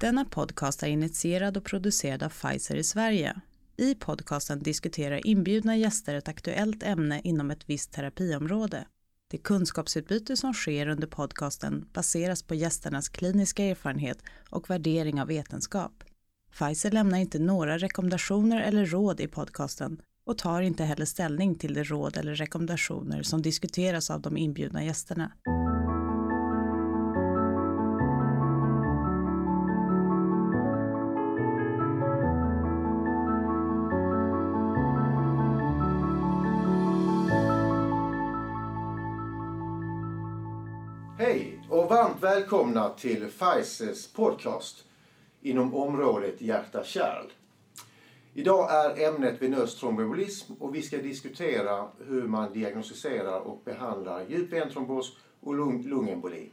Denna podcast är initierad och producerad av Pfizer i Sverige. I podcasten diskuterar inbjudna gäster ett aktuellt ämne inom ett visst terapiområde. Det kunskapsutbyte som sker under podcasten baseras på gästernas kliniska erfarenhet och värdering av vetenskap. Pfizer lämnar inte några rekommendationer eller råd i podcasten och tar inte heller ställning till de råd eller rekommendationer som diskuteras av de inbjudna gästerna. Varmt välkomna till Pfizers podcast inom området hjärta-kärl. Idag är ämnet venös tromboembolism och vi ska diskutera hur man diagnostiserar och behandlar djup ventrombos och lung lungemboli.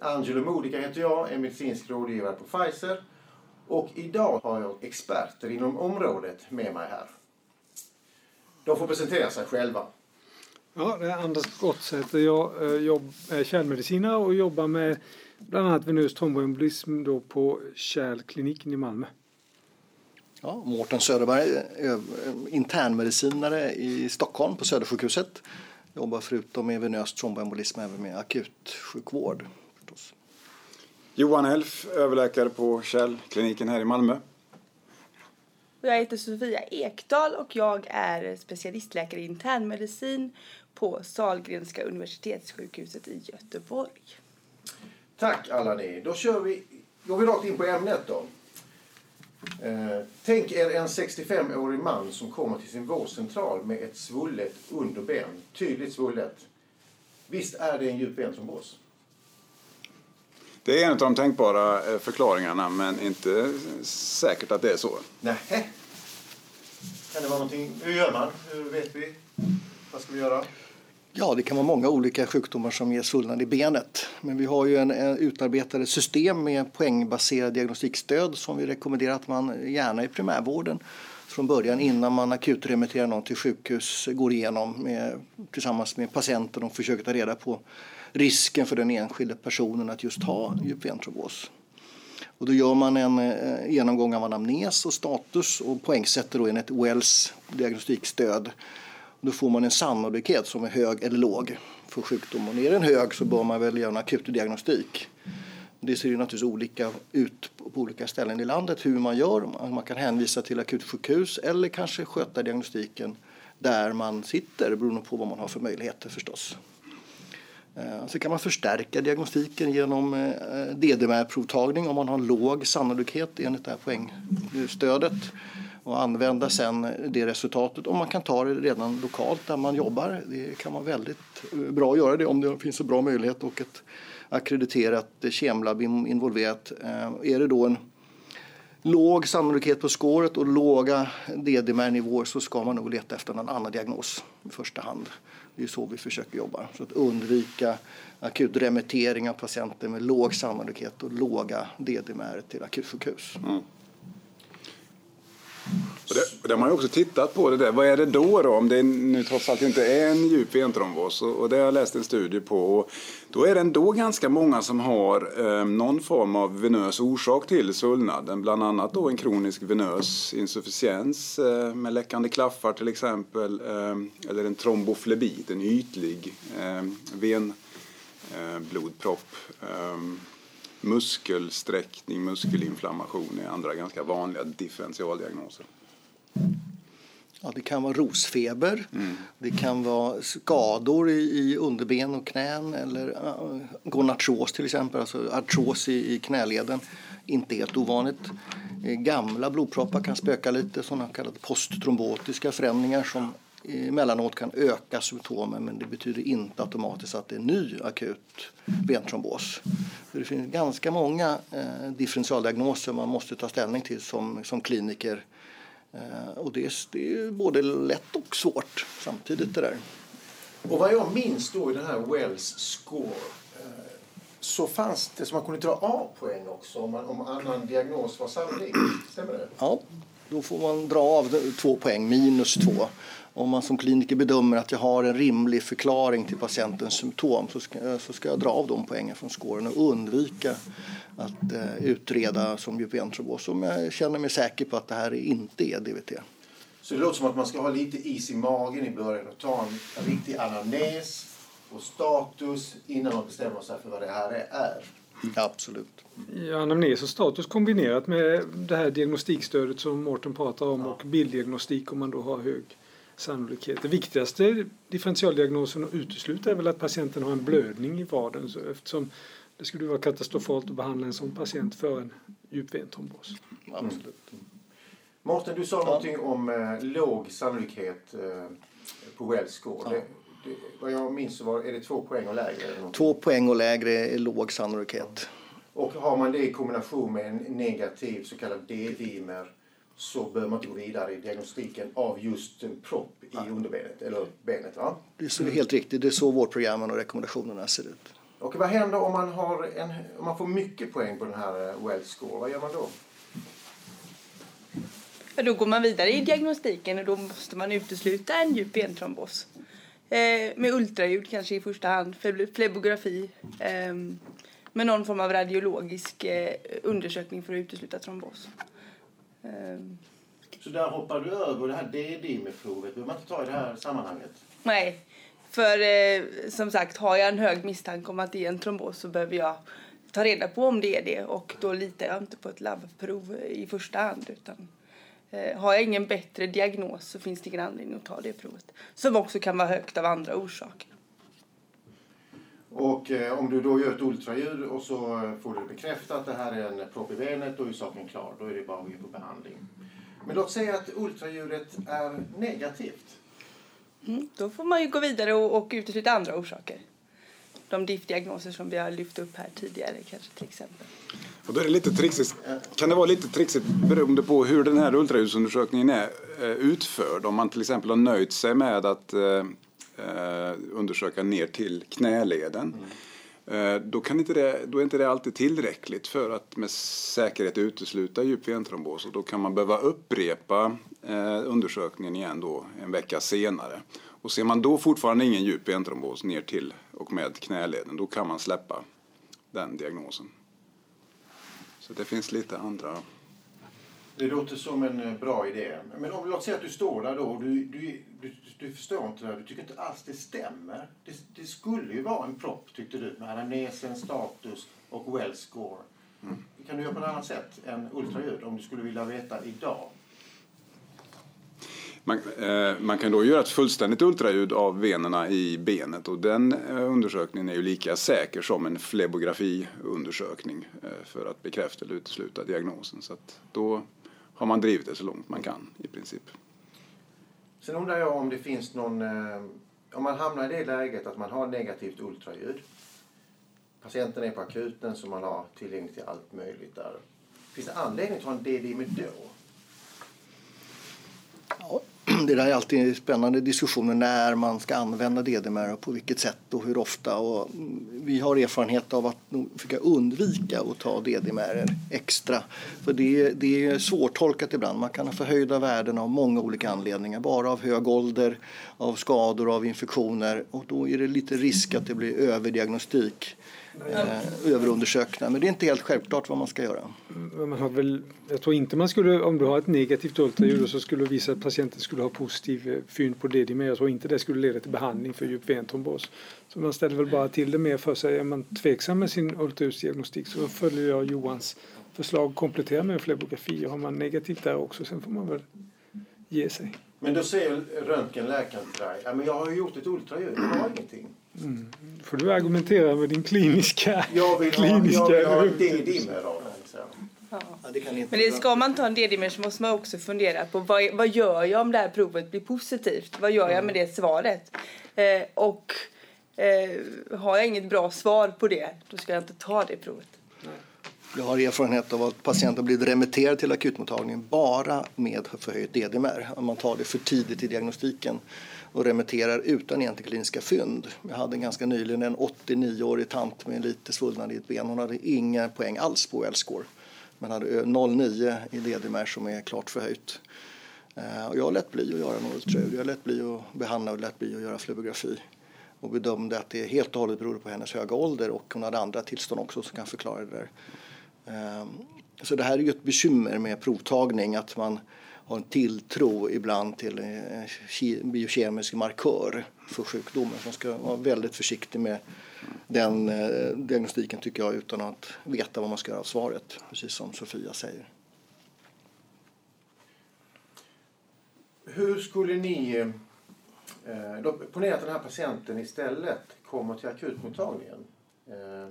Angelo Modica heter jag, är medicinsk rådgivare på Pfizer och idag har jag experter inom området med mig här. De får presentera sig själva. Ja, det är Anders Gottsäter. Jag eh, jobb, är kärlmedicinare och jobbar med bland annat venös tromboembolism då på Kärlkliniken i Malmö. Ja, Mårten Söderberg, eh, internmedicinare i Stockholm på Södersjukhuset. Jobbar förutom med venös tromboembolism även med akutsjukvård. Förstås. Johan Elf, överläkare på Kärlkliniken här i Malmö. Jag heter Sofia Ekdahl och jag är specialistläkare i internmedicin på Sahlgrenska universitetssjukhuset i Göteborg. Tack alla ni. Då kör vi, går vi rakt in på ämnet då. Eh, tänk er en 65-årig man som kommer till sin vårdcentral med ett svullet underben. Tydligt svullet. Visst är det en djup ventrombos? Det är en av de tänkbara eh, förklaringarna men inte säkert att det är så. Nähä. Kan det vara någonting? Hur gör man? Hur vet vi? Vad ska vi göra? Ja, det kan vara många olika sjukdomar som ger svullnad i benet. Men vi har ju en, en utarbetade system med poängbaserad diagnostikstöd som vi rekommenderar att man gärna i primärvården från början innan man akutremitterar någon till sjukhus går igenom med, tillsammans med patienten och försöker ta reda på risken för den enskilde personen att just ha djup ventrombos. Och då gör man en eh, genomgång av anamnes och status och poängsätter då enligt Wells diagnostikstöd. Då får man en sannolikhet som är hög eller låg för sjukdom. Och är den hög så bör man väl göra en akutdiagnostik. Det ser ju naturligtvis olika ut på olika ställen i landet hur man gör. Man kan hänvisa till akutsjukhus eller kanske sköta diagnostiken där man sitter beroende på vad man har för möjligheter förstås. Eh, sen så kan man förstärka diagnostiken genom eh, DDMR-provtagning om man har låg sannolikhet enligt det här poängstödet och använda sen det resultatet. Och man kan ta det redan lokalt där man jobbar. Det kan vara väldigt eh, bra att göra det om det finns en bra möjlighet och ett akkrediterat kemlabb involverat. Eh, är det då en låg sannolikhet på skåret och låga DDMR-nivåer så ska man nog leta efter någon annan diagnos i första hand. Det är så vi försöker jobba. Så att undvika akut remittering av patienter med låg sannolikhet och låga DDMR till akutsjukhus. Mm. Och det, och det har man ju också tittat på det där. Vad är det då, då om det nu trots allt inte är en djup ventrombos? Och, och det har jag läst en studie på. Och då är det ändå ganska många som har eh, någon form av venös orsak till svullnaden. Bland annat då en kronisk venös insufficiens eh, med läckande klaffar till exempel. Eh, eller en tromboflebit, en ytlig eh, venblodpropp. Ehm, Muskelsträckning, muskelinflammation är andra ganska vanliga differentialdiagnoser. Ja, det kan vara rosfeber, mm. det kan vara skador i, i underben och knän eller uh, gonartros till exempel, alltså artros i, i knäleden. Inte helt ovanligt. Eh, gamla blodproppar kan spöka lite, sådana kallade posttrombotiska förändringar som emellanåt kan öka symptomen men det betyder inte automatiskt att det är ny akut ventrombos. Det finns ganska många eh, differentialdiagnoser man måste ta ställning till som, som kliniker. Eh, och det är, det är både lätt och svårt samtidigt det där. Och vad jag minns då i den här Wells score eh, så fanns det som man kunde dra av poäng också om, man, om annan diagnos var sannolik. Stämmer det? Ja, då får man dra av två poäng, minus två. Om man som kliniker bedömer att jag har en rimlig förklaring till patientens symptom så ska, så ska jag dra av de poängen från skåren och undvika att eh, utreda som djup ventrombos om jag känner mig säker på att det här inte är DVT. Så det låter som att man ska ha lite is i magen i början och ta en, en riktig anamnes och status innan man bestämmer sig för vad det här är. Absolut. Ja, anamnes och status kombinerat med det här diagnostikstödet som Mårten pratar om och bilddiagnostik om man då har hög sannolikhet. Det viktigaste differentialdiagnosen att utesluta är väl att patienten har en blödning i vaden så eftersom det skulle vara katastrofalt att behandla en sån patient för en djupventrombos. Absolut. Mårten, du sa någonting om eh, låg sannolikhet eh, på Wells score. Det, det, vad jag minns så var, är det två poäng och lägre? Två poäng och lägre är låg sannolikhet. och har man det i kombination med en negativ så kallad D-dimer så bör man inte gå vidare i diagnostiken av just en propp i underbenet eller benet. Va? Det är så helt riktigt. Det är så vårdprogrammen och rekommendationerna ser ut. Och vad händer om man, har en, om man får mycket poäng på den här eh, Wells score? Vad gör man då? Ja, då går man vidare i diagnostiken och då måste man utesluta en djup ventrombos. Eh, med ultraljud kanske i första hand, fleb- flebografi. Eh, med någon form av radiologisk eh, undersökning för att utesluta trombos. Så där hoppar du över det här DD-provet. behöver man inte ta i det här sammanhanget. nej, för eh, som sagt har jag en hög misstanke om att det är en trombos så behöver jag ta reda på om det är det och då litar jag inte på ett labbprov i första hand utan eh, har jag ingen bättre diagnos så finns det ingen anledning att ta det provet som också kan vara högt av andra orsaker. Och eh, om du då gör ett ultraljud och så eh, får du bekräftat att det här är en propp i benet, då är saken klar. Då är det bara att gå på behandling. Men låt säga att ultraljudet är negativt. Mm, då får man ju gå vidare och, och utesluta andra orsaker. De DIF-diagnoser som vi har lyft upp här tidigare kanske till exempel. Och då är det lite trixigt, kan det vara lite trixigt beroende på hur den här ultraljudsundersökningen är eh, utförd. Om man till exempel har nöjt sig med att eh, Eh, undersöka ner till knäleden. Eh, då, kan inte det, då är inte det alltid tillräckligt för att med säkerhet utesluta djup ventrombos. Och då kan man behöva upprepa eh, undersökningen igen då en vecka senare. Och ser man då fortfarande ingen djup ventrombos ner till och med knäleden, då kan man släppa den diagnosen. Så det finns lite andra... Det låter som en eh, bra idé. Men om låt säga att du står där då och du, du, du, du förstår inte det här. Du tycker inte alls det stämmer. Det, det skulle ju vara en propp tyckte du med anamnesen, status och well score. Kan du göra på ett annat sätt än ultraljud om du skulle vilja veta idag? Man, eh, man kan då göra ett fullständigt ultraljud av venerna i benet och den eh, undersökningen är ju lika säker som en flebografiundersökning eh, för att bekräfta eller utesluta diagnosen. Så då har man drivit det så långt man kan i princip. Sen undrar jag om det finns någon... Eh, om man hamnar i det läget att man har negativt ultraljud. Patienten är på akuten så man har tillgång till allt möjligt där. Finns det anledning att ha en D-dimer då? Det där är alltid spännande diskussioner när man ska använda DDMR och på vilket sätt och hur ofta. Och mm, vi har erfarenhet av att försöka undvika att ta DDMR extra. För det, det är svårtolkat ibland. Man kan ha förhöjda värden av många olika anledningar. Bara av hög ålder, av skador, av infektioner. Och då är det lite risk att det blir överdiagnostik. Eh, överundersökningar. Men det är inte helt självklart vad man ska göra. Men Man har väl, jag tror inte man skulle, om du har ett negativt ultraljud så skulle du visa att patienten skulle ha positiv eh, fynd på DDM. Jag tror inte det skulle leda till behandling för djup ventrombos. Så man ställer väl bara till det mer för sig. Är man tveksam med sin ultraljudsdiagnostik så följer jag Johans förslag komplettera med en flebografi. Har man negativt där också sen får man väl ge sig. Men då säger röntgenläkaren till dig, ja men jag har ju gjort ett ultraljud, jag har ingenting. Får du argumentera med din kliniska... Jag vill ha, kliniska jag vill ha av den. så. Ja. Ja, det kan inte Men det, ska man ta en D-dimer så måste man också fundera på vad, vad gör jag om det här provet blir positivt? Vad gör jag med det svaret? Eh, och eh, har jag inget bra svar på det, då ska jag inte ta det provet. Jag har erfarenhet av att patienter blivit remitterade till akutmottagningen bara med förhöjt DDMR. Om man tar det för tidigt i diagnostiken och remitterar utan egentligen kliniska fynd. Jag hade ganska nyligen en 89-årig tant med lite svullnad i ett ben. Hon hade inga poäng alls på L-score men hade eh, 0,9 i DDMR som är klart förhöjt. Eh, och jag har lätt bli att göra en ultraljud, jag har lätt bli att behandla och lätt bli att göra fluorografi och bedömde att det helt och hållet berodde på hennes höga ålder och hon hade andra tillstånd också som kan förklara det där. Ehm, så det här är ju ett bekymmer med provtagning att man har en tilltro ibland till en biokemisk markör för sjukdomen. Man ska vara väldigt försiktig med den eh, diagnostiken tycker jag utan att veta vad man ska göra av svaret, precis som Sofia säger. Hur skulle ni... Eh, då, ponera att den här patienten istället kommer till akutmottagningen. Eh,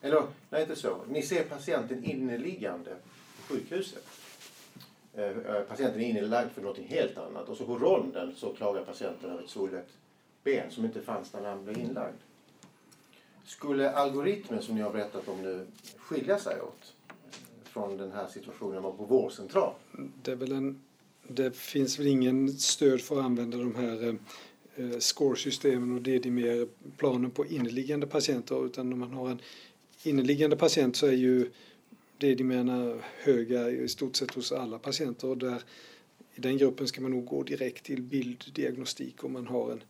eller nej, inte så. Ni ser patienten inneliggande på sjukhuset. Eh, eh, patienten är inlagd för något helt annat och så på ronden så klagar patienten över ett svullet ben som inte fanns när han blev inlagd. Skulle algoritmen som ni har berättat om nu skilja sig åt från den här situationen på vårdcentral? Det, är väl en, det finns väl ingen stöd för att använda de här eh, eh scoresystemen och DDMER-planen på inneliggande patienter utan när man har en inneliggande patient så är ju DDMERna höga i stort sett hos alla patienter och där i den gruppen ska man nog gå direkt till bilddiagnostik om man har en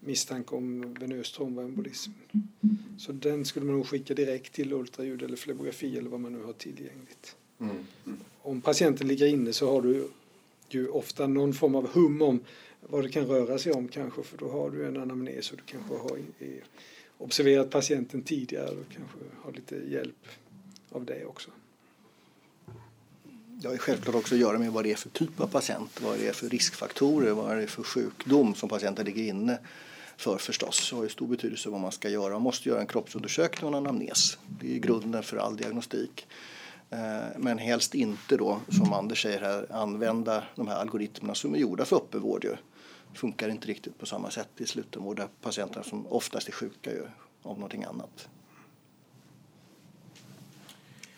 misstanke om venös tromboembolism. Så den skulle man nog skicka direkt till ultraljud eller flebografi eller vad man nu har tillgängligt. Mm. Om patienten ligger inne så har du ju ofta någon form av hum om vad det kan röra sig om kanske för då har du en anamnes och du kanske har observerat patienten tidigare och kanske har lite hjälp av det också. Det har självklart också att göra med vad det är för typ av patient, vad det är för riskfaktorer, vad det är för sjukdom som patienten ligger inne för förstås. Det har ju stor betydelse vad man ska göra. Man måste göra en kroppsundersökning och en anamnes. Det är grunden för all diagnostik. Eh, men helst inte då, som Anders säger här, använda de här algoritmerna som är gjorda för öppenvård. Det funkar inte riktigt på samma sätt i slutenvård där patienterna som oftast är sjuka ju, av någonting annat.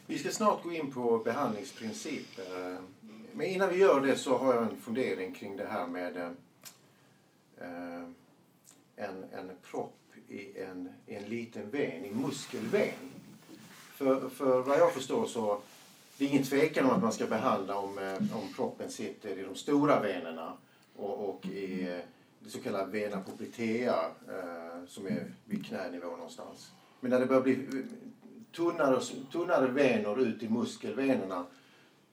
Vi ska snart gå in på behandlingsprinciper. Men innan vi gör det så har jag en fundering kring det här med eh, en, en propp i en, en liten ven, i muskelven. För, för vad jag förstår så det är ingen tvekan om att man ska behandla om, eh, om proppen sitter i de stora venerna och, och i eh, det så kallade vena poplitea som är vid knänivå någonstans. Men när det börjar bli tunnare, tunnare vener ut i muskelvenerna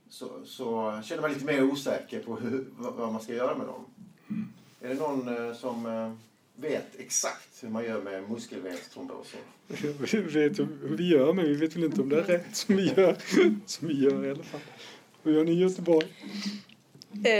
så, så känner man lite mer osäker på hur, vad man ska göra med dem. Mm. Är det någon eh, som eh, vet exakt hur man gör med muskelvenstromboser? Vi vet hur vi gör men vi vet väl inte om det är rätt som vi gör, som vi gör i alla fall. Hur gör ni i Göteborg?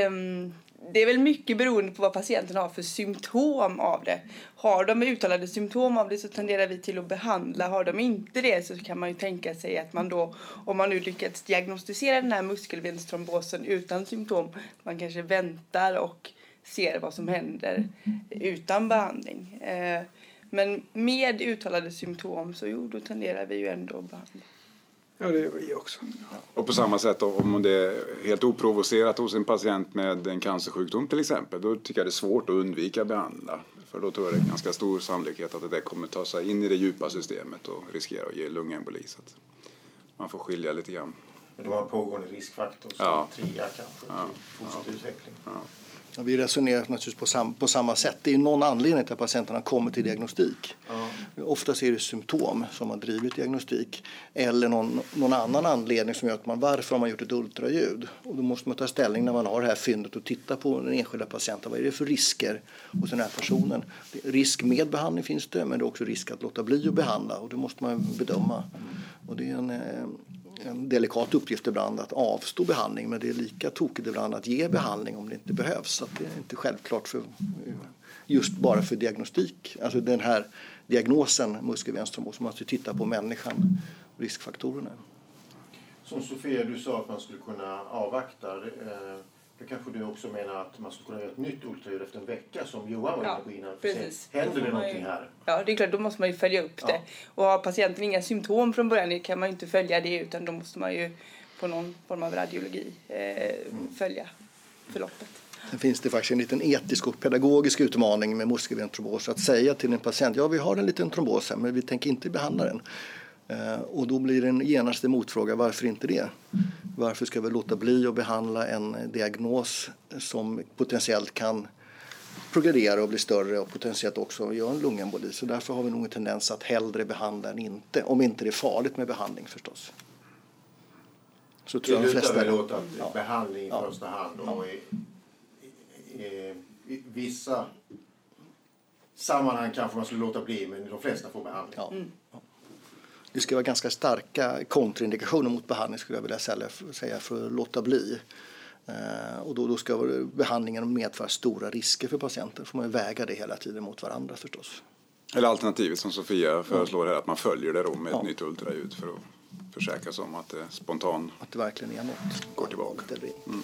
Um, det är väl mycket beroende på vad patienten har för symptom av det. Har de uttalade symptom av det så tenderar vi till att behandla. Har de inte det så kan man ju tänka sig att man då, om man nu lyckats diagnostisera den här muskelvenstrombosen utan symptom, man kanske väntar och ser vad som händer utan behandling. Eh, men med uttalade symptom så jo, då tenderar vi ju ändå att behandla. Ja, det gör vi också. Och på samma sätt om det är helt oprovocerat hos en patient med en cancersjukdom till exempel, då tycker jag det är svårt att undvika att behandla. För då tror jag det är ganska stor sannolikhet att det kommer ta sig in i det djupa systemet och riskera att ge lungemboli. Så att man får skilja lite grann. Men det var en pågående riskfaktor som ja. trea kanske ja. till fortsatt ja. utveckling. Ja. Ja, vi resonerar naturligtvis på, sam på samma sätt. Det är någon anledning till att patienterna kommer till diagnostik. Ja. Oftast är det symptom som har drivit diagnostik eller någon, någon annan anledning som gör att man varför har man gjort ett ultraljud? Och då måste man ta ställning när man har det här fyndet och titta på den enskilda patienten. Vad är det för risker hos den här personen? Risk med behandling finns det, men det är också risk att låta bli att behandla och det måste man bedöma. Och det är en, eh, en delikat uppgift ibland att avstå behandling men det är lika tokigt ibland att ge behandling om det inte behövs. Så det är inte självklart för, just bara för diagnostik. Alltså den här diagnosen muskelvenstromos man måste titta på människan och riskfaktorerna. Som Sofia, du sa att man skulle kunna avvakta. Eh, då kanske du också menar att man skulle kunna göra ett nytt ultraljud efter en vecka som Johan var inne på innan. Precis. Händer det någonting ju, här? Ja, det är klart. Då måste man ju följa upp ja. det. Och har patienten inga symptom från början kan man ju inte följa det utan då måste man ju på någon form av radiologi eh, mm. följa förloppet. Sen finns det faktiskt en liten etisk och pedagogisk utmaning med muskelbentrombos. Att säga till en patient, ja vi har en liten trombos här men vi tänker inte behandla den. Eh, och då blir det en genast motfråga, varför inte det? Varför ska vi låta bli att behandla en diagnos som potentiellt kan progredera och bli större och potentiellt också göra en lungemboli. Så därför har vi nog en tendens att hellre behandla än inte. Om inte det är farligt med behandling förstås. Så tror jag de flesta... väl åt att ja. behandling i ja. första hand och i, i, i, i, vissa sammanhang kanske man skulle låta bli men de flesta får behandling. Ja. Mm. Det ska vara ganska starka kontraindikationer mot behandling skulle jag vilja säga för att låta bli. Eh, och då, då ska behandlingen medföra stora risker för patienten. får man väga det hela tiden mot varandra förstås. Eller alternativet som Sofia föreslår här att man följer det då med ett ja. nytt ultraljud för att försäkra sig om att det spontant att det verkligen är något. går tillbaka. Mm.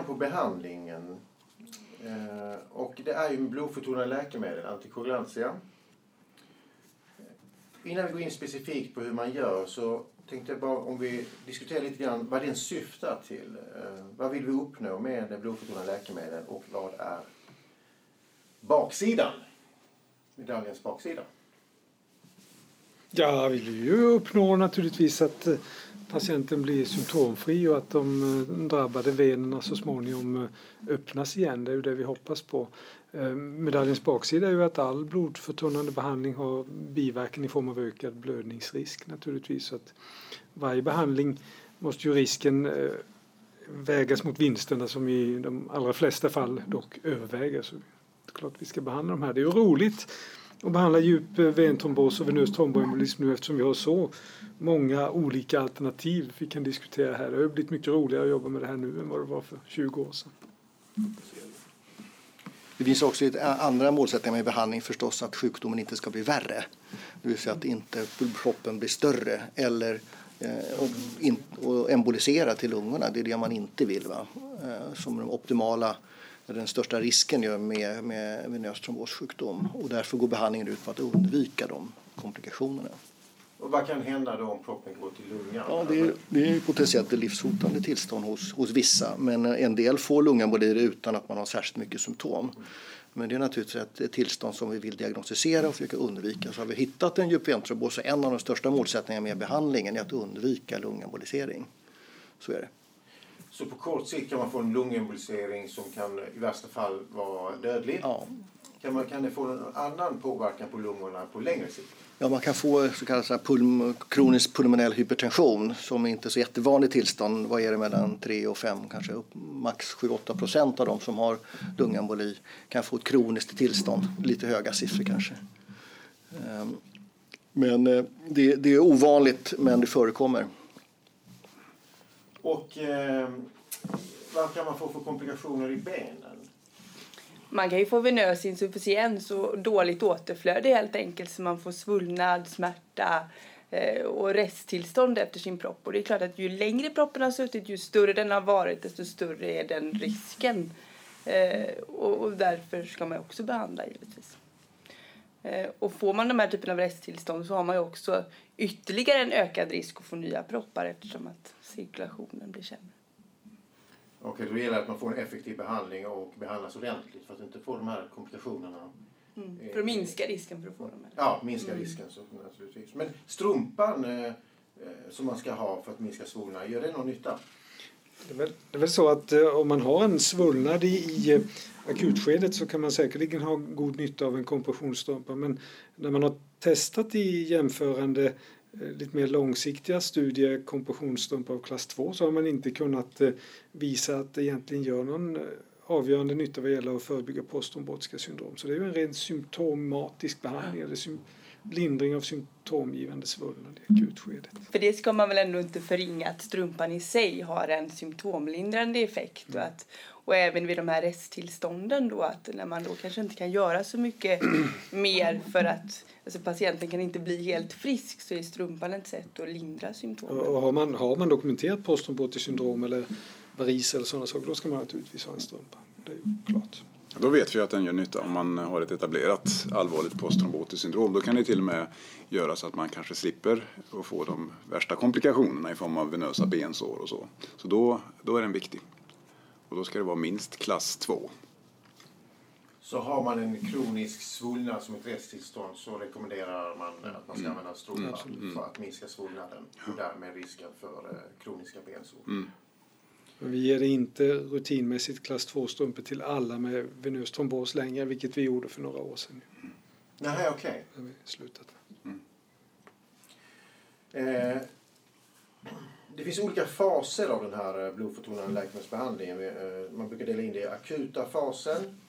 Grann på behandlingen. Eh, och det är ju blodförtunnande läkemedel, antikoagulantia. Innan vi går in specifikt på hur man gör så tänkte jag bara om vi diskuterar lite grann vad den syftar till. Eh, vad vill vi uppnå med blodförtunnande läkemedel och vad är baksidan? Medaljens baksida. Ja, vi vill ju uppnå naturligtvis att eh, patienten blir symptomfri och att de eh, drabbade venerna så småningom eh, öppnas igen. Det är ju det vi hoppas på. Eh, medaljens baksida är ju att all blodförtunnande behandling har biverkan i form av ökad blödningsrisk naturligtvis. Så att varje behandling måste ju risken vägas mot vinsterna som i de allra flesta fall dock överväger. Så det är klart vi ska behandla de här. Det är ju roligt och behandla djup eh, ventrombos och venös tromboembolism nu eftersom vi har så många olika alternativ vi kan diskutera här. Det har blivit mycket roligare att jobba med det här nu än vad det var för 20 år sedan. Det finns också ett eh, andra målsättningar med behandling förstås att sjukdomen inte ska bli värre. Det vill säga att inte proppen blir större eller eh, och, in, och embolisera till lungorna. Det är det man inte vill. Va? Som de optimala den största risken med, med venös trombossjukdom. Och därför går behandlingen ut på att undvika de komplikationerna. Och vad kan hända då om proppen går till lungan? Ja, det, är, det är potentiellt ett livshotande tillstånd hos, hos vissa. Men en del får lungembolier utan att man har särskilt mycket symptom. Men det är naturligtvis ett tillstånd som vi vill diagnostisera och försöka undvika. Så har vi hittat en djup ventrombos så en av de största målsättningarna med behandlingen är att undvika lungembolisering. Så är det. Så på kort sikt kan man få en lungembolisering som kan i värsta fall vara dödlig? Ja. Kan, man, kan det få en annan påverkan på lungorna på längre sikt? Ja, man kan få så kallad så pulm, kronisk pulmonell hypertension som är inte är så jättevanligt tillstånd. Vad är det mellan 3 och 5, kanske upp, max 7-8 procent av de som har lungemboli kan få ett kroniskt tillstånd. Lite höga siffror kanske. Ehm, men eh, det, det är ovanligt, men det förekommer. Och eh, vad kan man få för komplikationer i benen? Man kan ju få venös insufficiens och dåligt återflöde helt enkelt så man får svullnad, smärta eh, och resttillstånd efter sin propp. Och det är klart att ju längre proppen har suttit, ju större den har varit, desto större är den risken. Eh, och, och därför ska man också behandla givetvis. Eh, och får man de här typen av resttillstånd så har man ju också ytterligare en ökad risk att få nya proppar eftersom att cirkulationen blir sämre. Okej, då gäller det att man får en effektiv behandling och behandlas ordentligt för att inte få de här komplikationerna. Mm, för att minska risken för att få dem. Här. Ja, minska mm. risken så, naturligtvis. Men strumpan eh, eh, som man ska ha för att minska svullnad, gör det någon nytta? Det är, väl, det är väl så att eh, om man har en svullnad i, i eh, akutskedet så kan man säkerligen ha god nytta av en kompressionsstrumpa. Men när man har testat i jämförande Eh, lite mer långsiktiga studier, kompressionsstrumpa av klass 2, så har man inte kunnat visa att det egentligen gör någon avgörande nytta vad gäller att förebygga posttrombotiska syndrom. Så det är ju en rent symptomatisk behandling, eller lindring av symptomgivande svullnad i akutskedet. För det ska man väl ändå inte förringa att strumpan i sig har en symptomlindrande effekt och, att, och även vid de här resttillstånden då att när man då kanske inte kan göra så mycket mer för att alltså patienten kan inte bli helt frisk så är strumpan ett sätt att lindra symptomen. Och har, man, har man dokumenterat posttrombotiskt syndrom eller varis eller sådana saker då ska man naturligtvis ha en strumpa. Det är klart. Då vet vi att den gör nytta om man har ett etablerat allvarligt posttrombotiskt syndrom. Då kan det till och med göra så att man kanske slipper att få de värsta komplikationerna i form av venösa bensår och så. Så då, då är den viktig. Och då ska det vara minst klass 2. Så har man en kronisk svullnad som ett resttillstånd så rekommenderar man att man ska Mm. använda strålar för att minska svullnaden och därmed risken för eh, kroniska bensår. Mm. Men vi ger inte rutinmässigt klass 2-strumpor till alla med venös trombos längre, vilket vi gjorde för några år sedan. Nej, okej. Det har vi slutat med. Eh, det finns olika faser av den här eh, blodförtunnande läkemedelsbehandlingen. Eh, man brukar dela in det i akuta fasen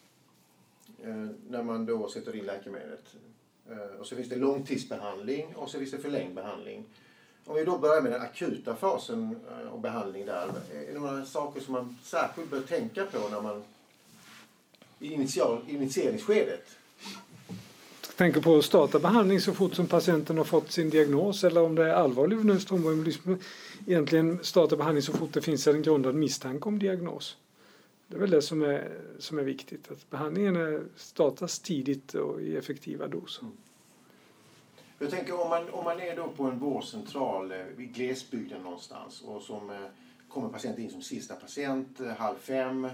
eh, när man då sätter in läkemedlet. Och så finns det långtidsbehandling och så finns det förlängd behandling. Om vi då börjar med den akuta fasen eh, och behandling där. Är det några saker som man särskilt bör tänka på när man i initial, initieringsskedet? Jag tänker på att starta behandling så fort som patienten har fått sin diagnos eller om det är allvarlig venös tromboembolism. Egentligen starta behandling så fort det finns en grundad misstanke om diagnos. Det är väl det som är, som är viktigt, att behandlingen startas tidigt och i effektiva doser. Jag tänker om man, om man är då på en vårdcentral eh, i glesbygden någonstans och som eh, kommer patienten in som sista patient eh, halv fem,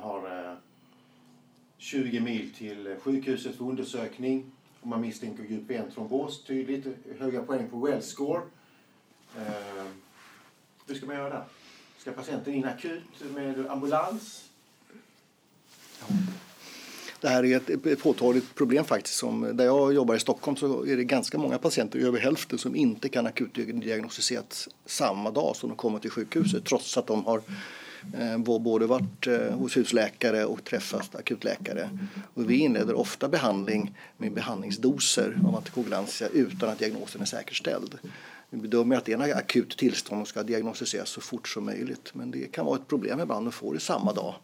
har 20 mil till sjukhuset för undersökning och man misstänker djup ventrombos tydligt, höga poäng på well score. Hur ska man göra där? Ska patienten in akut med ambulans? Det här är ett- påtagligt problem faktiskt. Som, där jag jobbar i Stockholm så är det ganska många patienter, över hälften, som inte kan akutdiagnostiseras samma dag som de kommer till sjukhuset trots att de har eh, både varit eh, hos husläkare och träffat akutläkare. Och vi inleder ofta behandling med behandlingsdoser av antikoagulantia utan att diagnosen är säkerställd. Vi bedömer att det är en akut tillstånd och ska diagnostiseras så fort som möjligt. Men det kan vara ett problem ibland att få det samma dag.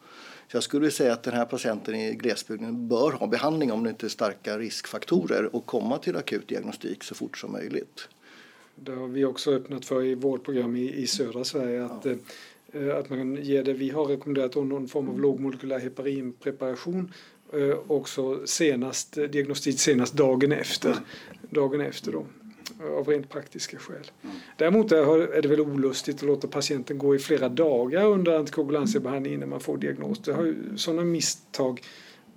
Så jag skulle säga att den här patienten i glesbygden bör ha behandling om det inte är starka riskfaktorer och komma till akut diagnostik så fort som möjligt. Det har vi också öppnat för i vårdprogram i, i södra Sverige. Att, eh, att man ger det. Vi har rekommenderat någon form av lågmolekylär heparinpreparation eh, också senast, eh, diagnostik senast dagen efter. Dagen efter då, av rent praktiska skäl. Mm. Däremot är det väl olustigt att låta patienten gå i flera dagar under antikoagulantiabehandling innan man får diagnos. Det har ju, sådana misstag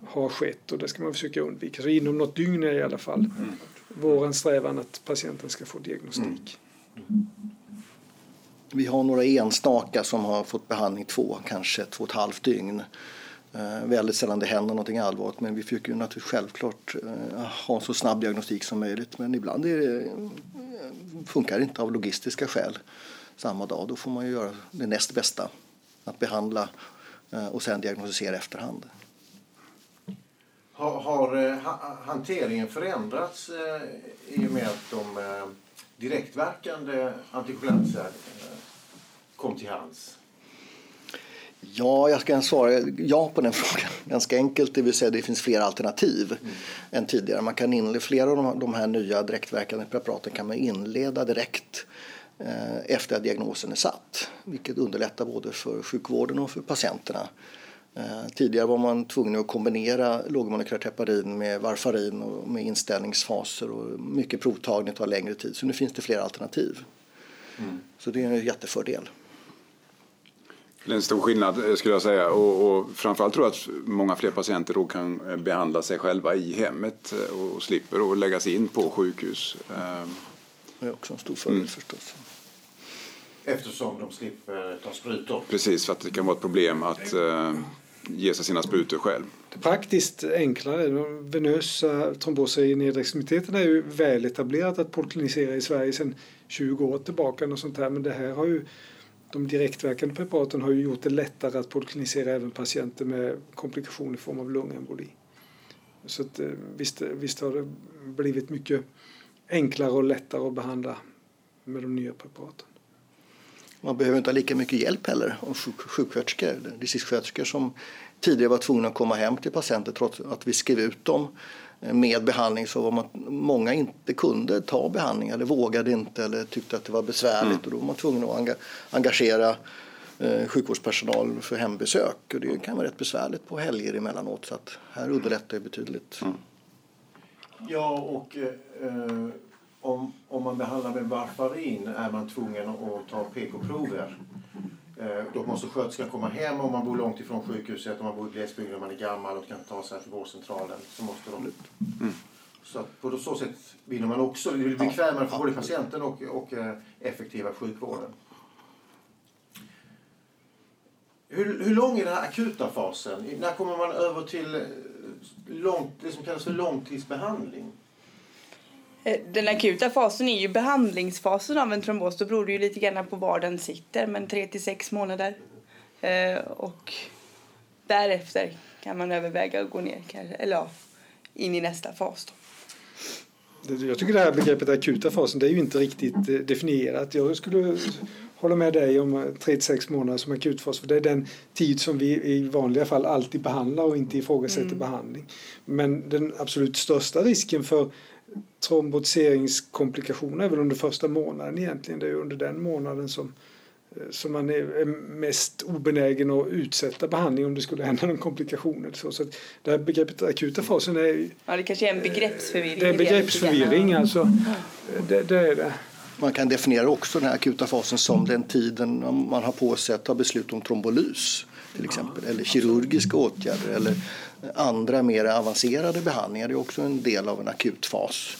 har skett och det ska man försöka undvika. Så inom något dygn är i alla fall mm. vår strävan att patienten ska få diagnostik. Mm. Vi har några enstaka som har fått behandling två, kanske två och ett halvt dygn. Eh, väldigt sällan det händer någonting allvarligt men vi försöker ju naturligtvis självklart eh, ha en så snabb diagnostik som möjligt. Men ibland är det, eh, funkar det inte av logistiska skäl samma dag. Då får man ju göra det näst bästa, att behandla eh, och sen diagnostisera efterhand. Har, har ha, hanteringen förändrats eh, i och med att de direktverkande antikoagulantia kom till hands? Ja, jag ska svara ja på den frågan. Ganska enkelt, det vill säga det finns fler alternativ än tidigare. Man kan inleda, flera av de, här nya direktverkande preparaten kan man inleda direkt eh, efter att diagnosen är satt. Vilket underlättar både för sjukvården och för patienterna. Eh, tidigare var man tvungen att kombinera lågmolekylärt heparin med varfarin och med inställningsfaser och mycket provtagning tar längre tid. Så nu finns det fler alternativ. Så det är en jättefördel. Det är en stor skillnad eh, skulle jag säga och, och framförallt tror jag att många fler patienter då kan eh, behandla sig själva i hemmet eh, och slipper att läggas in på sjukhus. Eh, Det är också en stor fördel förstås. Eftersom de slipper ta sprutor. Precis, för att det kan vara ett problem att eh, ge sig sina sprutor själv. Det är praktiskt enklare. De venösa tromboser i nedre extremiteten är ju väl etablerat att polyklinisera i Sverige sedan 20 år tillbaka. Och sånt här. Men det här har ju, de direktverkande preparaten har ju gjort det lättare att poliklinisera även patienter med komplikationer i form av lungemboli. Så att, eh, visst, eh, visst har det blivit mycket enklare och lättare att behandla med de nya preparaten. Man behöver inte ha lika mycket hjälp heller av sjuk sjuksköterskor, eller distriktssköterskor som tidigare var tvungna att komma hem till patienter trots att vi skrev ut dem med behandling så var man, många inte kunde ta behandling eller vågade inte eller tyckte att det var besvärligt. Och då var man tvungen att enga engagera eh, sjukvårdspersonal för hembesök. Och det kan vara rätt besvärligt på helger emellanåt. Så att här underlättar det betydligt. Ja, och eh, om, om man behandlar med varfarin är man tvungen att ta PK-prover. Eh, då måste sköterskan komma hem om man bor långt ifrån sjukhuset, om man bor i glesbygden, om man är gammal och kan ta sig till vårdcentralen. Så måste de... Mm. Så på så sätt vinner man också, det blir bekvämare för både patienten och, och eh, effektiva sjukvården. Hur, hur lång är den här akuta fasen? När kommer man över till eh, långt, det som kallas för långtidsbehandling? Eh, den akuta fasen är ju behandlingsfasen av en trombos. Då beror det ju lite grann på var den sitter, men 3 till 6 månader. Eh, och därefter kan man överväga att gå ner, eller ja, in i nästa fas. Då. Jag tycker det här begreppet akuta fasen det är ju inte riktigt definierat. Jag skulle håller med dig om 3-6 månader som akutfas. För det är den tid som vi i vanliga fall alltid behandlar och inte ifrågasätter mm. behandling. Men den absolut största risken för trombotiseringskomplikationer är väl under första månaden egentligen. Det är under den månaden som, eh, som man är mest obenägen att utsätta behandling om det skulle hända någon komplikation. Eller så. så det här begreppet akuta fasen är... Ja, det kanske är en begreppsförvirring. Det är en begreppsförvirring alltså. Det, det är det. Man kan definiera också den akuta fasen som den tiden man har på sig att ta beslut om trombolys till exempel, eller kirurgiska åtgärder eller andra mer avancerade behandlingar. Det är också en del av en akut fas.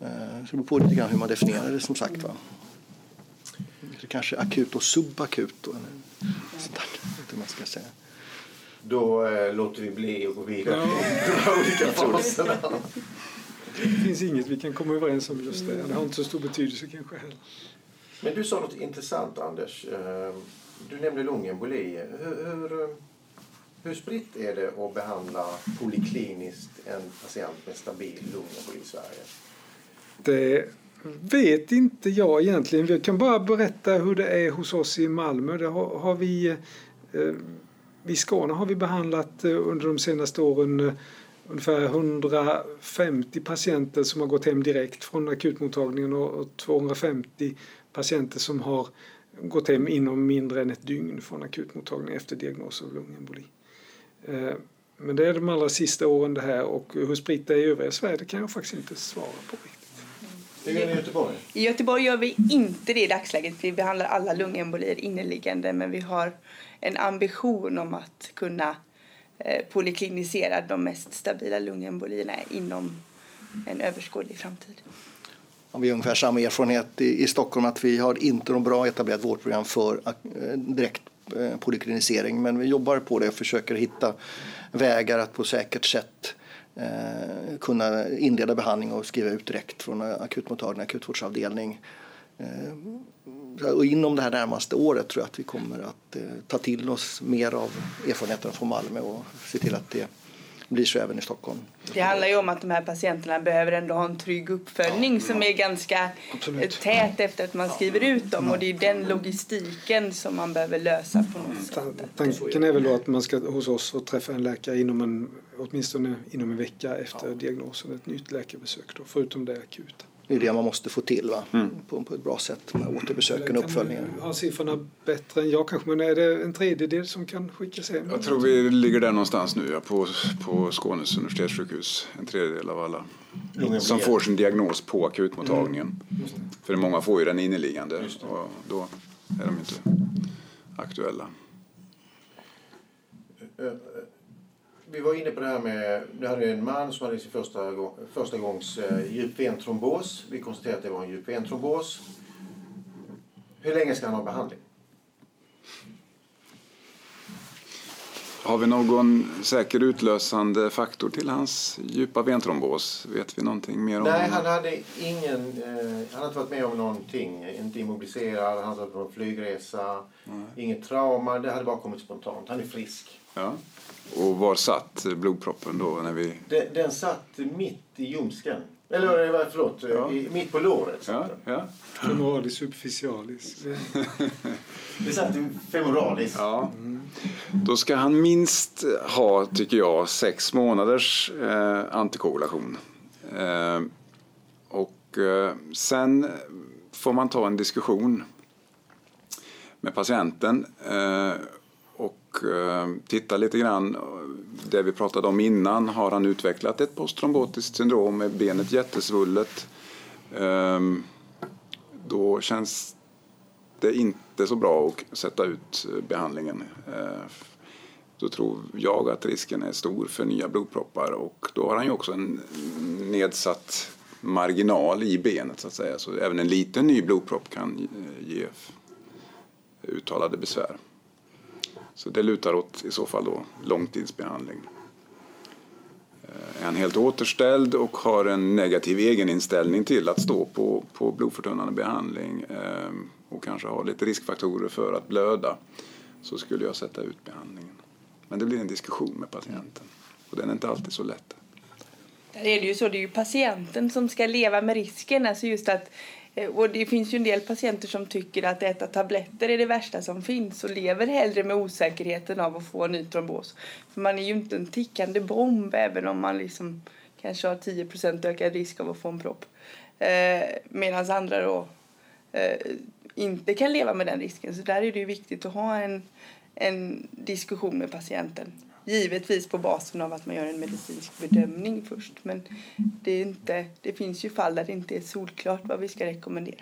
Eh, så det beror på lite grann hur man definierar det som sagt. Va? Det kanske akut och subakut. Eller sånt där, man ska säga. Då eh, låter vi bli att gå vidare ja. de olika faserna. Det finns inget vi kan komma överens om just det. Det har inte så stor betydelse kanske heller. Men du sa något intressant Anders. Eh, du nämnde lungemboli. Hur, hur, hur spritt är det att behandla polikliniskt en patient med stabil lungemboli i Sverige? Det vet inte jag egentligen. Vi kan bara berätta hur det är hos oss i Malmö. Det har, har vi, eh, I Skåne har vi behandlat eh, under de senaste åren eh, ungefär 150 patienter som har gått hem direkt från akutmottagningen och 250 patienter som har gått hem inom mindre än ett dygn från akutmottagningen efter diagnos av lungemboli. Eh, men det är de allra sista åren det här och hur spritt det är i övriga Sverige det kan jag faktiskt inte svara på riktigt. Hur gör ni i Göteborg? I Göteborg gör vi inte det i dagsläget. Vi behandlar alla lungembolier inneliggande men vi har en ambition om att kunna Eh, poliklinisera de mest stabila lungembolierna inom en överskådlig framtid. Ja, vi har ungefär samma erfarenhet i, i Stockholm att vi har inte något bra etablerat vårdprogram för eh, direkt Eh, polyklinisering, poliklinisering men vi jobbar på det och försöker hitta vägar att på säkert sätt eh, kunna inleda behandling och skriva ut direkt från akutmottagning, akutvårdsavdelning. Eh, och inom det här närmaste året tror jag att vi kommer att eh, ta till oss mer av erfarenheterna från Malmö och se till att det blir så även i Stockholm. Det handlar ju om att de här patienterna behöver ändå ha en trygg uppföljning ja, som är ganska Absolut. tät efter att man skriver ut dem och det är den logistiken som man behöver lösa på något sätt. Tanken är väl då att man ska hos oss få träffa en läkare inom en, åtminstone inom en vecka efter ja. diagnosen, ett nytt läkarbesök då, förutom det akuta. Det är det man måste få till va? Mm. På, på ett bra sätt med återbesöken och uppföljningen. Har siffrorna bättre än jag kanske, men är det en tredjedel som kan skickas hem? Jag tror vi ligger där någonstans nu ja, på, på Skånes universitetssjukhus. En tredjedel av alla som får sin diagnos på akutmottagningen. Mm. För många får ju den inneliggande och då är de inte aktuella. Vi var inne på det här med, det hade en man som hade sin första, första gångs eh, djupventrombos. Vi konstaterade att det var en djupventrombos. Hur länge ska han ha behandling? Har vi någon säker utlösande faktor till hans djupa ventrombos? Vet vi någonting mer om Nej, han hade ingen, eh, han hade varit med om någonting. Inte immobiliserad, han hade varit på en flygresa, Nej. inget trauma. Det hade bara kommit spontant. Han är frisk. Ja. Och var satt blodproppen då? När vi... den, den satt mitt i ljumsken. Eller förlåt, ja. i, mitt på låret. Ja, ja. Femoralis superficialis. det satt femoralis. Ja. Då ska han minst ha, tycker jag, sex månaders eh, antikoagulation. Eh, och eh, sen får man ta en diskussion med patienten. Och eh, titta lite grann, det vi pratade om innan, har han utvecklat ett posttrombotiskt syndrom med benet jättesvullet? Ehm, då känns det inte så bra att sätta ut eh, behandlingen. Eh, då tror jag att risken är stor för nya blodproppar och då har han ju också en nedsatt marginal i benet så att säga. Så även en liten ny blodpropp kan eh, ge uttalade besvär. Så det lutar åt i så fall då långtidsbehandling. Eh, är han helt återställd och har en negativ egeninställning till att stå på, på blodförtunnande behandling eh, och kanske har lite riskfaktorer för att blöda så skulle jag sätta ut behandlingen. Men det blir en diskussion med patienten och den är inte alltid så lätt. Där är det ju så, det är ju patienten som ska leva med risken. Alltså just att, Eh, och det finns ju en del patienter som tycker att äta tabletter är det värsta som finns och lever hellre med osäkerheten av att få en ny trombos. För man är ju inte en tickande bomb även om man liksom kanske har 10% ökad risk av att få en propp. Eh, Medan andra då eh, inte kan leva med den risken. Så där är det ju viktigt att ha en, en diskussion med patienten. Givetvis på basen av att man gör en medicinsk bedömning först. Men det, är inte, det finns ju fall där det inte är solklart vad vi ska rekommendera.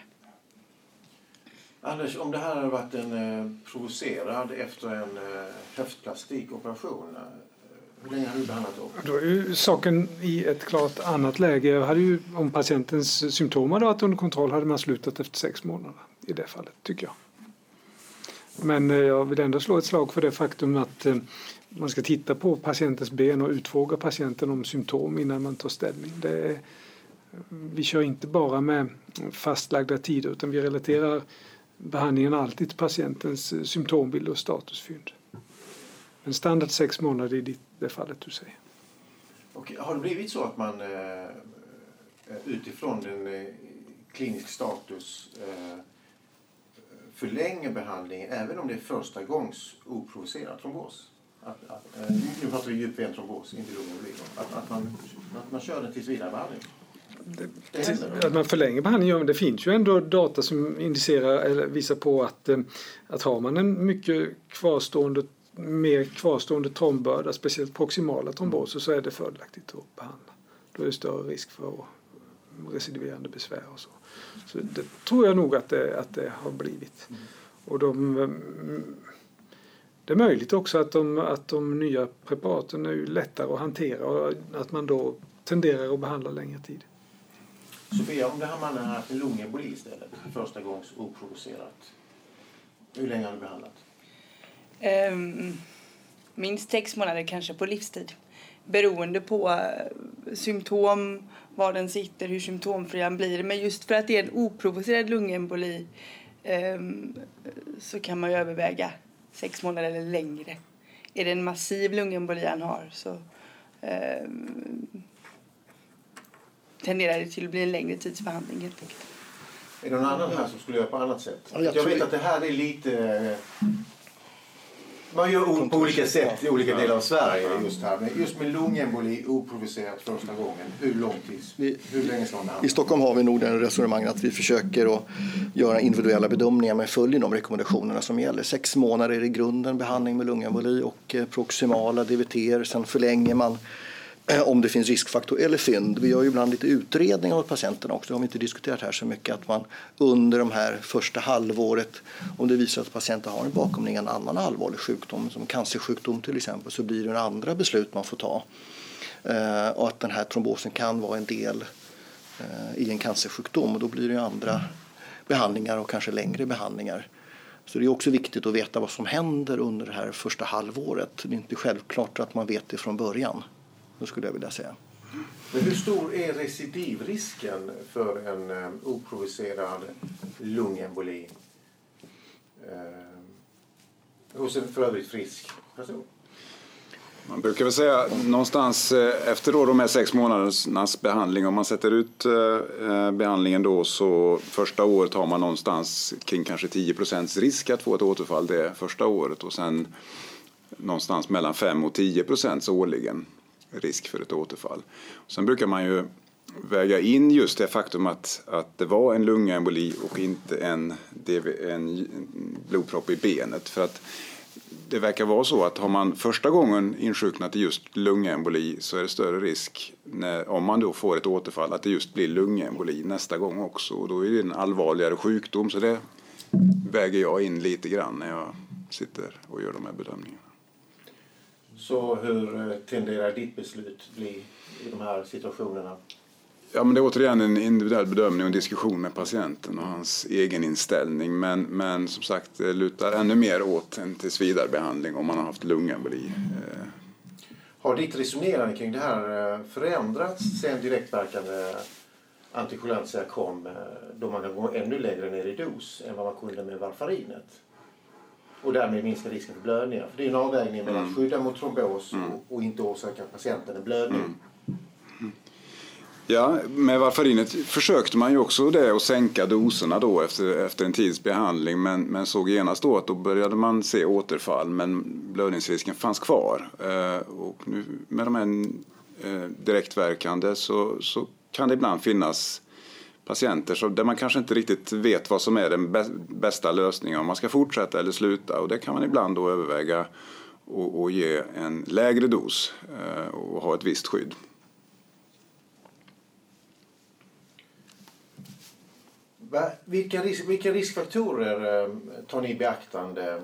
Anders, om det här hade varit en eh, provocerad efter en eh, höftplastikoperation, eh, hur länge har du behandlat då? Då är ju saken i ett klart annat läge. Hade ju, om patientens symptom hade varit under kontroll hade man slutat efter sex månader i det fallet, tycker jag. Men jag vill ändå slå ett slag för det faktum att man ska titta på patientens ben och utfråga patienten om symptom innan man tar ställning. Är, vi kör inte bara med fastlagda tider utan vi relaterar behandlingen alltid till patientens symptombild och statusfynd. Men standard sex månader i det fallet du säger. Och har det blivit så att man eh, utifrån den eh, klinisk status eh, förlänger behandlingen även om det är första gångs oprovocerad trombos? Att, att, nu pratar vi djupventrombos, inte lungemboli. Att, att, man, att man kör den tills vidare behandling. Det, det att man förlänger behandlingen, det finns ju ändå data som indicerar eller visar på att, att har man en mycket kvarstående mer kvarstående trombörda, speciellt proximala tromboser, så är det fördelaktigt att behandla. Då är det större risk för recidiverande besvär och så. Så det tror jag nog att det, att det har blivit. Mm. Och de, det är möjligt också att de, att de nya preparaten är lättare att hantera och att man då tenderar att behandla längre tid. Sofia, om den här mannen har haft en lungemboli istället, första gångs oprovocerat. Hur länge har du behandlat? Um, minst sex månader kanske på livstid. Beroende på uh, symptom, var den sitter, hur symptomfri han blir. Men just för att det är en oprovocerad lungemboli um, så kan man ju överväga sex månader eller längre. Är det en massiv lungemboli han har så eh, tenderar det till att bli en längre tids behandling helt enkelt. Är det någon annan här som skulle göra på annat sätt? Ja, jag, jag vet att det här är lite man gör på olika sätt i olika delar av Sverige just här. Men just med lungemboli oprovocerat första gången, hur lång tid? Hur länge ska man? I Stockholm har vi nog den resonemanget att vi försöker att göra individuella bedömningar men följer de rekommendationerna som gäller. Sex månader är i grunden behandling med lungemboli och eh, proximala DVT. Sen förlänger man Eh, om det finns riskfaktor eller fynd. Vi gör ju ibland lite utredningar åt patienterna också. Det har vi inte diskuterat här så mycket. Att man under de här första halvåret, om det visar att patienten har en bakomliggande annan allvarlig sjukdom, som cancersjukdom till exempel, så blir det en andra beslut man får ta. Eh, och att den här trombosen kan vara en del eh, i en cancersjukdom och då blir det andra behandlingar och kanske längre behandlingar. Så det är också viktigt att veta vad som händer under det här första halvåret. Det är inte självklart att man vet det från början. Då skulle jag vilja säga. Men hur stor är recidivrisken för en um, oprovocerad lungemboli uh, hos en för övrigt frisk person? Man brukar väl säga någonstans eh, efter då de här sex månadernas behandling, om man sätter ut eh, behandlingen då så första året har man någonstans kring kanske 10 procents risk att få ett återfall det första året och sen någonstans mellan 5 och 10 procent årligen risk för ett återfall. Sen brukar man ju väga in just det faktum att, att det var en lungemboli och inte en, en blodpropp i benet. För att det verkar vara så att har man första gången insjuknat i just lungemboli så är det större risk när, om man då får ett återfall att det just blir lungemboli nästa gång också. Och då är det en allvarligare sjukdom så det väger jag in lite grann när jag sitter och gör de här bedömningarna. Så hur eh, tenderar ditt beslut bli i de här situationerna? Ja, men det är återigen en individuell bedömning och diskussion med patienten och hans egen inställning. Men, men som sagt, det lutar ännu mer åt en tillsvidarebehandling om man har haft lungemboli. Eh, Har ditt resonerande kring det här eh, förändrats sen direktverkande antikoagulantia kom då man kan gå ännu längre ner i dos än vad man kunde med varfarinet? Och därmed minska risken för blödningar. För det är en avvägning mellan att skydda mot trombos och, och inte orsaka patienten en blödning. Ja, med varfarinet försökte man ju också det att sänka doserna då efter, efter en tids behandling men, men såg genast då att då började man se återfall men blödningsrisken fanns kvar. Eh, och nu med de här eh, direktverkande så, så kan det ibland finnas patienter så där man kanske inte riktigt vet vad som är den bästa lösningen, om man ska fortsätta eller sluta och det kan man ibland då överväga och, och ge en lägre dos eh, och ha ett visst skydd. Vilka, risk, vilka riskfaktorer eh, tar ni i beaktande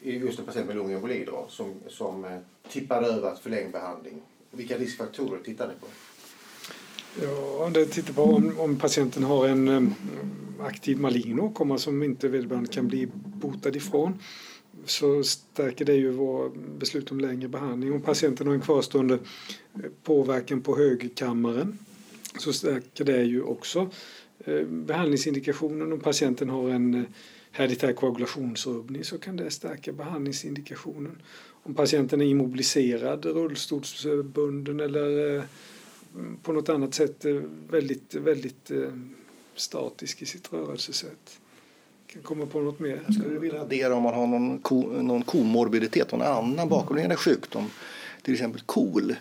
i just en patient med lungemboli som, som eh, tippar över att förlängd behandling? Vilka riskfaktorer tittar ni på? Ja, det tittar på om, om patienten har en aktiv malign åkomma som inte vederbörande kan bli botad ifrån så stärker det ju vår beslut om längre behandling. Om patienten har en kvarstående eh, påverkan på högerkammaren så stärker det ju också eh, behandlingsindikationen. Om patienten har en eh, hereditär koagulationsrubbning så kan det stärka behandlingsindikationen. Om patienten är immobiliserad, rullstolsbunden eller eh, på något annat sätt eh, väldigt, väldigt eh, statisk i sitt rörelsesätt. Kan komma på något mer? Jag du vilja addera om man har någon, ko, någon komorbiditet, någon annan bakomliggande sjukdom. Till exempel KOL,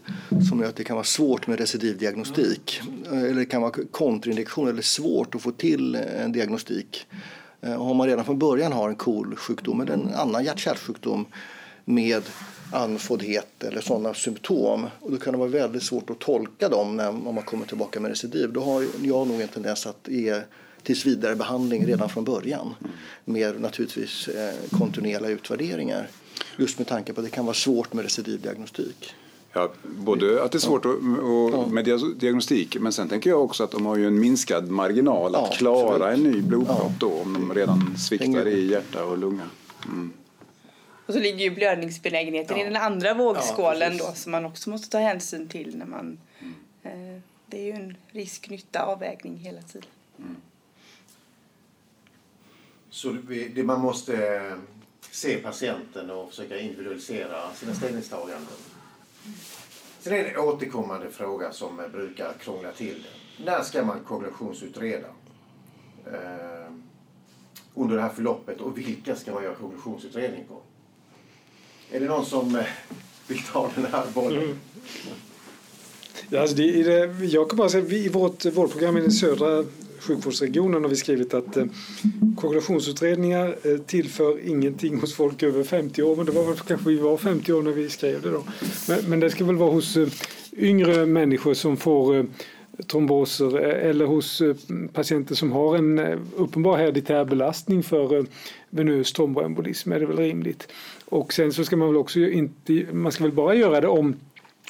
som gör att det kan vara svårt med recidivdiagnostik. Eh, eller det kan vara kontraindikation eller svårt att få till en diagnostik. Och om man redan från början har en KOL-sjukdom eller en annan hjärt-kärlsjukdom med andfåddhet eller sådana symptom. Och då kan det vara väldigt svårt att tolka dem när, om man kommer tillbaka med recidiv. Då har jag nog en tendens att ge tills vidare behandling redan från början. Med naturligtvis eh, kontinuerliga utvärderingar. Just med tanke på att det kan vara svårt med recidivdiagnostik. Ja, både att det är svårt att, och, med dia- diagnostik men sen tänker jag också att de har ju en minskad marginal att Ja, klara absolut. en ny blodpropp Ja. då om de redan sviktar i hjärta och lunga. Mm. Och så ligger ju blödningsbenägenheten i den andra Ja, vågskålen precis. då som man också måste ta hänsyn till när man... Eh, det är ju en risk-nytta avvägning hela tiden. Så det, det, man måste eh, se patienten och försöka individualisera sina ställningstaganden. Sen är det en återkommande fråga som eh, brukar krångla till det. När ska man koagulationsutreda? Eh, under det här förloppet och vilka ska man göra koagulationsutredning på? Är det någon som eh, vill ta den här bollen? Mm. alltså det, i det, jag kan bara säga vi, i vårt vårdprogram i den södra sjukvårdsregionen har vi skrivit att eh, koagulationsutredningar eh, tillför ingenting hos folk över 50 år. Men det var väl kanske vi var 50 år när vi skrev det då. Men, men det ska väl vara hos eh, yngre människor som får eh, tromboser eh, eller hos eh, patienter som har en uppenbar hereditär belastning för venös tromboembolism är det väl rimligt. Och sen så ska man väl också inte, man ska väl bara göra det om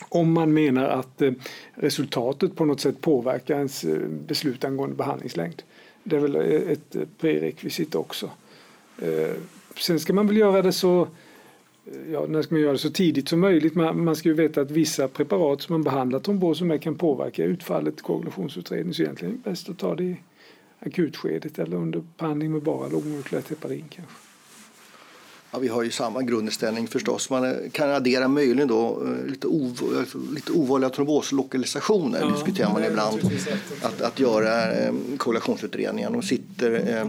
om man menar att eh, resultatet på något sätt påverkar ens eh, beslut angående behandlingslängd. Det är väl eh, ett prerekvisit också. Sen ska man väl göra det så Ja, när ska man göra det så tidigt som möjligt? Man, man ska ju veta att vissa preparat som man behandlar tromboser med kan påverka utfallet i koagulationsutredning. Så egentligen är det bäst att ta det i akutskedet eller under behandling med bara lågmolekylärt heparin kanske. Ja, vi har ju samma grundinställning förstås. Man eh, kan addera möjligen då eh, lite, ov lite ovanliga tromboslokalisationer Ja, diskuterar man är ibland. Att, att göra eh, koagulationsutredningar. De sitter eh,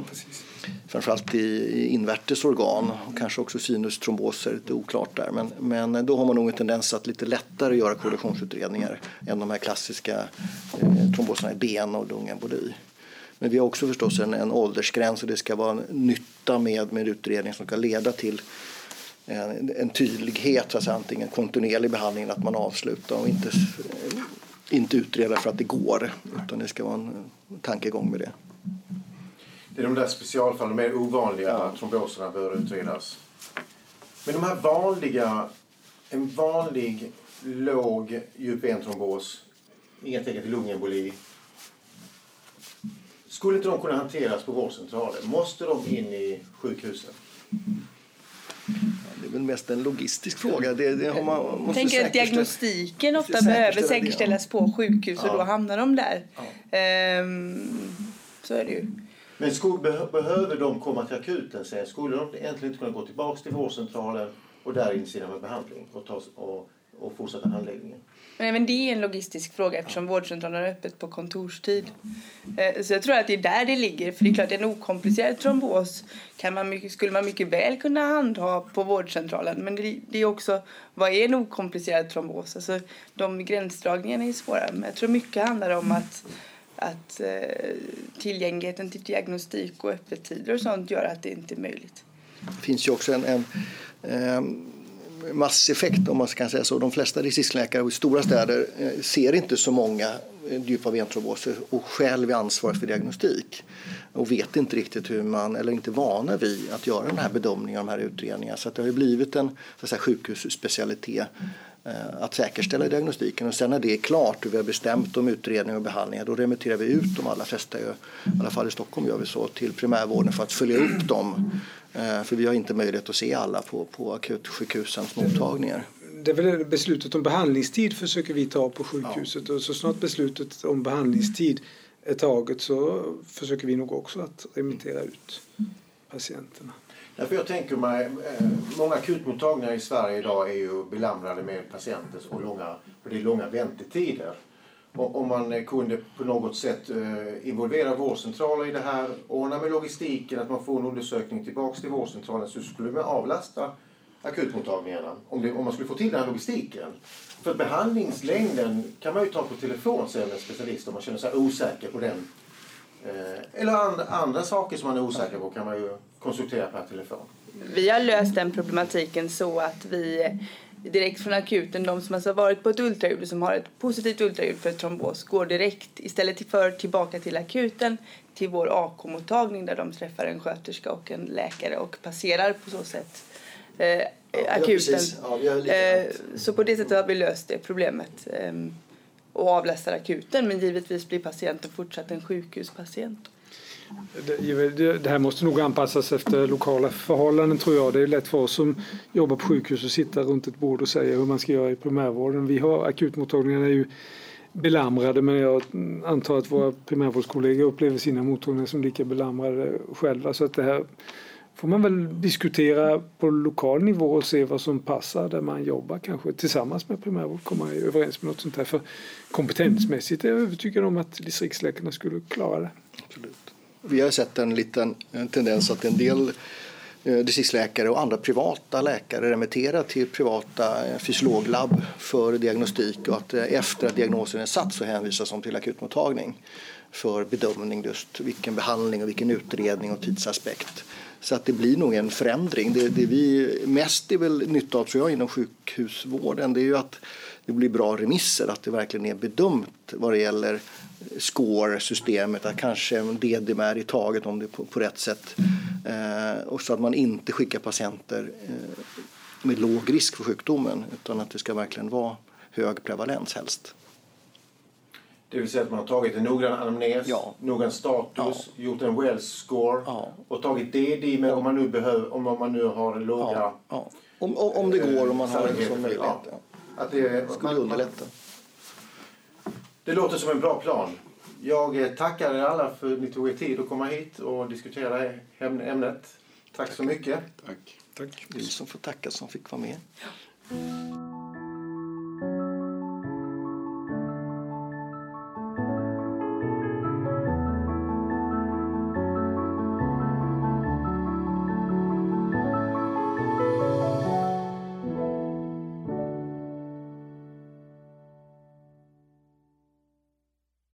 framförallt i, i invärtes organ och kanske också sinustromboser, lite oklart där. Men, men då har man nog en tendens att lite lättare göra koagulationsutredningar än de här klassiska eh, tromboserna i ben och lungemboli. Men vi har också förstås en, en åldersgräns och det ska vara en nytta med, med utredning som ska leda till en, en tydlighet, så att säga, antingen kontinuerlig behandling eller att man avslutar och inte, inte utreda för att det går. Utan det ska vara en tankegång med det. Det är de där specialfallen, de mer ovanliga Ja. tromboserna bör utredas. Men de här vanliga, en vanlig låg djupventrombos, inga tecken till lungemboli. Skulle inte de kunna hanteras på vårdcentralen? Måste de in i sjukhusen? Det är väl mest en logistisk fråga. Det, det har man, måste Jag tänker att diagnostiken ofta säkerställa behöver det, säkerställas på sjukhus och Ja. då hamnar de där. Ja. Ehm, så är det ju. Men skulle, beh- behöver de komma till akuten sen? Skulle de egentligen inte kunna gå tillbaka till vårdcentralen och där initiera med behandling och, ta, och, och fortsätta handläggningen? Men även det är en logistisk fråga eftersom vårdcentralen är öppet på kontorstid. Eh, Så jag tror att det är där det ligger. För det är klart en okomplicerad trombos kan man mycket, skulle man mycket väl kunna handha på vårdcentralen. Men det, det är också, vad är en okomplicerad trombos? Alltså, de gränsdragningarna är svåra. Men jag tror mycket handlar om att, att eh, tillgängligheten till diagnostik och öppettider och sånt gör att det inte är möjligt. Det finns ju också en, en eh, masseffekt om man kan säga så. De flesta distriktsläkare i stora städer eh, ser inte så många eh, djupa ventromboser och själv är ansvarig för diagnostik och vet inte riktigt hur man, eller inte vana vid att göra den här bedömningen och de här utredningarna. Så att det har ju blivit en så att säga, sjukhusspecialitet eh, att säkerställa diagnostiken och sen när det är klart och vi har bestämt om utredning och behandlingar då remitterar vi ut de allra flesta, i alla fall i Stockholm gör vi så, till primärvården för att följa upp dem. Eh, För vi har inte möjlighet att se alla på, på akutsjukhusens mottagningar. Det är väl beslutet om behandlingstid försöker vi ta på sjukhuset och så snart beslutet om behandlingstid är taget så försöker vi nog också att remittera ut patienterna. Därför jag tänker mig, eh, många akutmottagningar i Sverige idag är ju belamrade med patienter och, långa, och det är långa väntetider. Om man eh, kunde på något sätt eh, involvera vårdcentraler i det här, ordna med logistiken, att man får en undersökning tillbaks till vårdcentralen så skulle man avlasta akutmottagningarna om, det, om man skulle få till den här logistiken. För behandlingslängden kan man ju ta på telefon säger en specialist om man känner sig osäker på den. Eh, eller andra saker som man är osäker på kan man ju konsultera per telefon. Vi har löst den problematiken så att vi direkt från akuten, de som alltså har varit på ett ultraljud som har ett positivt ultraljud för trombos går direkt istället för tillbaka till akuten till vår AK-mottagning där de träffar en sköterska och en läkare och passerar på så sätt eh, Ja, akuten. Ja, likadant. eh, så på det sättet har vi löst det problemet eh, och avlastar akuten men givetvis blir patienten fortsatt en sjukhuspatient. Det, här måste nog anpassas efter lokala förhållanden tror jag. Det är lätt för oss som jobbar på sjukhus att sitta runt ett bord och säga hur man ska göra i primärvården. Vi har akutmottagningarna är ju belamrade men jag antar att våra primärvårdskollegor upplever sina mottagningar som lika belamrade själva. Så att det här får man väl diskutera på lokal nivå och se vad som passar där man jobbar kanske tillsammans med primärvård komma överens med något sånt här. För kompetensmässigt är jag övertygad om att distriktsläkarna skulle klara det. Vi har sett en liten tendens att en del eh, distriktsläkare och andra privata läkare remitterar till privata eh, fysiologlabb för diagnostik och att eh, efter att diagnosen är satt så hänvisas de till akutmottagning för bedömning just vilken behandling och vilken utredning och tidsaspekt. Så att det blir nog en förändring. Det, det vi mest är väl nytta av tror jag inom sjukhusvården det är ju att det blir bra remisser, att det verkligen är bedömt vad det gäller score-systemet, att kanske en DDM är i taget om det är på, på rätt sätt. Eh, och så att man inte skickar patienter eh, med låg risk för sjukdomen utan att det ska verkligen vara hög prevalens helst. Det vill säga att man har tagit en noggrann anamnes, Ja. noggrann status, gjort en Wells-score Ja. och tagit DD med om man nu behöver, om man nu har låga... Ja, ja. Om, om, om det går, om man har en sån möjlighet. Ja. Ja. Att det Skulle underlätta. Det låter som en bra plan. Jag eh, tackar er alla för att ni tog er tid att komma hit och diskutera ämnet. Tack så mycket. Tack. Tack. Vi som får tacka som fick vara med.